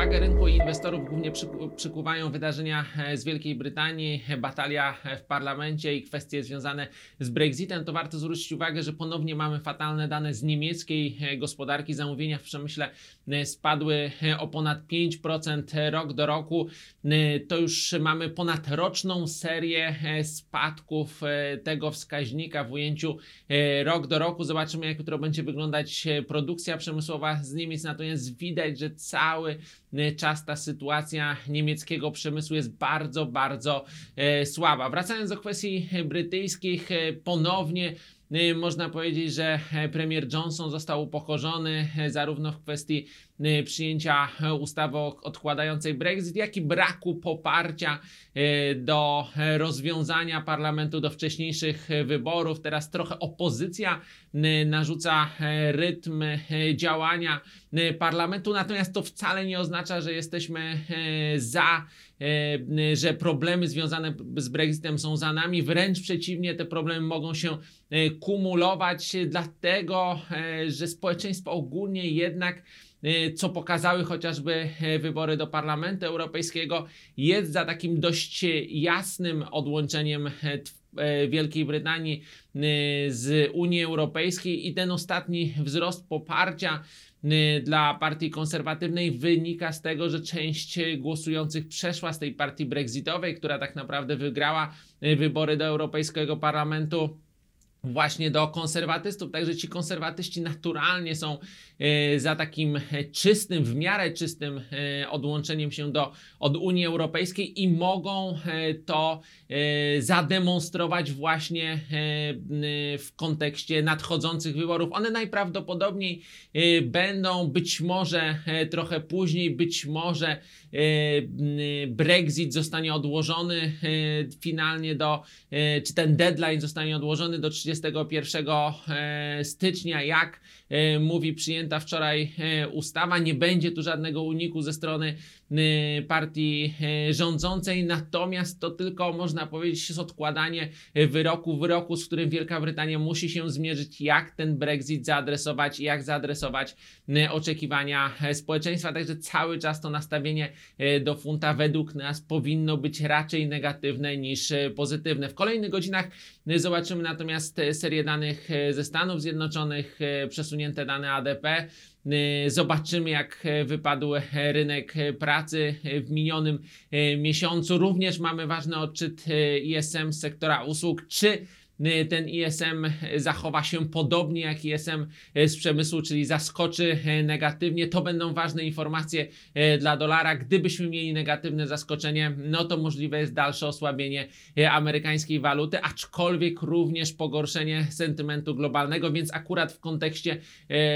Uwagę rynku i inwestorów głównie przyku- przykuwają wydarzenia e, z Wielkiej Brytanii, e, batalia e, w parlamencie i kwestie związane z Brexitem. To warto zwrócić uwagę, że ponownie mamy fatalne dane z niemieckiej gospodarki. Zamówienia w przemyśle spadły o ponad 5% rok do roku. To już mamy ponad roczną serię spadków tego wskaźnika w ujęciu rok do roku. Zobaczymy, jak jutro będzie wyglądać produkcja przemysłowa z Niemiec. Natomiast widać, że cały czas ta sytuacja niemieckiego przemysłu jest bardzo, bardzo e, słaba. Wracając do kwestii brytyjskich, e, ponownie można powiedzieć, że e, premier Johnson został upokorzony e, zarówno w kwestii e, przyjęcia ustawy odkładającej Brexit, jak i braku poparcia do rozwiązania parlamentu do wcześniejszych wyborów. Teraz trochę opozycja narzuca rytm działania parlamentu, natomiast to wcale nie oznacza, że jesteśmy za, że problemy związane z Brexitem są za nami. Wręcz przeciwnie, te problemy mogą się kumulować, dlatego e, że społeczeństwo ogólnie jednak e, co pokazały chociażby e, wybory do Parlamentu Europejskiego, jest za takim dość jasnym odłączeniem Wielkiej Brytanii z Unii Europejskiej i ten ostatni wzrost poparcia dla partii konserwatywnej wynika z tego, że część głosujących przeszła z tej partii brexitowej, która tak naprawdę wygrała wybory do Europejskiego Parlamentu właśnie do konserwatystów. Także ci konserwatyści naturalnie są e, za takim e, czystym, w miarę czystym e, odłączeniem się do, od Unii Europejskiej i mogą to zademonstrować właśnie w kontekście nadchodzących wyborów. One najprawdopodobniej będą być może trochę później, być może Brexit zostanie odłożony finalnie do, czy ten deadline zostanie odłożony do 31 e, stycznia, jak e, mówi przyjęta wczoraj e, ustawa. Nie będzie tu żadnego uniku ze strony partii rządzącej, natomiast to tylko można powiedzieć jest odkładanie wyroku, wyroku, z którym Wielka Brytania musi się zmierzyć, jak ten Brexit zaadresować i jak zaadresować oczekiwania społeczeństwa. Także cały czas to nastawienie do funta według nas powinno być raczej negatywne niż pozytywne. W kolejnych godzinach zobaczymy natomiast serię danych e, ze Stanów Zjednoczonych, e, przesunięte dane ADP. E, Zobaczymy, jak wypadł rynek pracy w minionym miesiącu. Również mamy ważny odczyt ISM z sektora usług. Czy ten ISM zachowa się podobnie jak ISM e, z przemysłu, czyli zaskoczy negatywnie. To będą ważne informacje dla dolara. Gdybyśmy mieli negatywne zaskoczenie, no to możliwe jest dalsze osłabienie amerykańskiej waluty, aczkolwiek również pogorszenie sentymentu globalnego, więc akurat w kontekście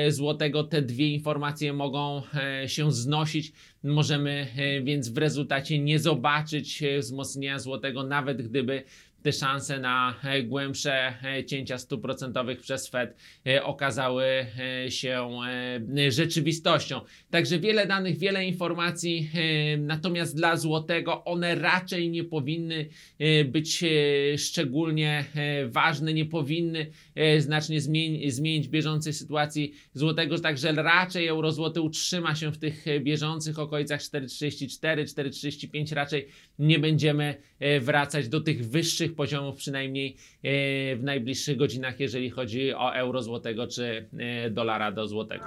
złotego te dwie informacje mogą się znosić. Możemy więc w rezultacie nie zobaczyć wzmocnienia złotego, nawet gdyby te szanse na e, głębsze e, cięcia stóp procentowych przez Fed e, okazały się rzeczywistością. Także wiele danych, wiele informacji, natomiast dla złotego one raczej nie powinny być szczególnie ważne, nie powinny znacznie zmieni- zmienić bieżącej sytuacji złotego, także raczej euro złoty utrzyma się w tych bieżących okolicach 4,34, 4,35 raczej nie będziemy wracać do tych wyższych poziomów, przynajmniej e, w najbliższych godzinach, jeżeli chodzi o euro złotego czy e, dolara do złotego.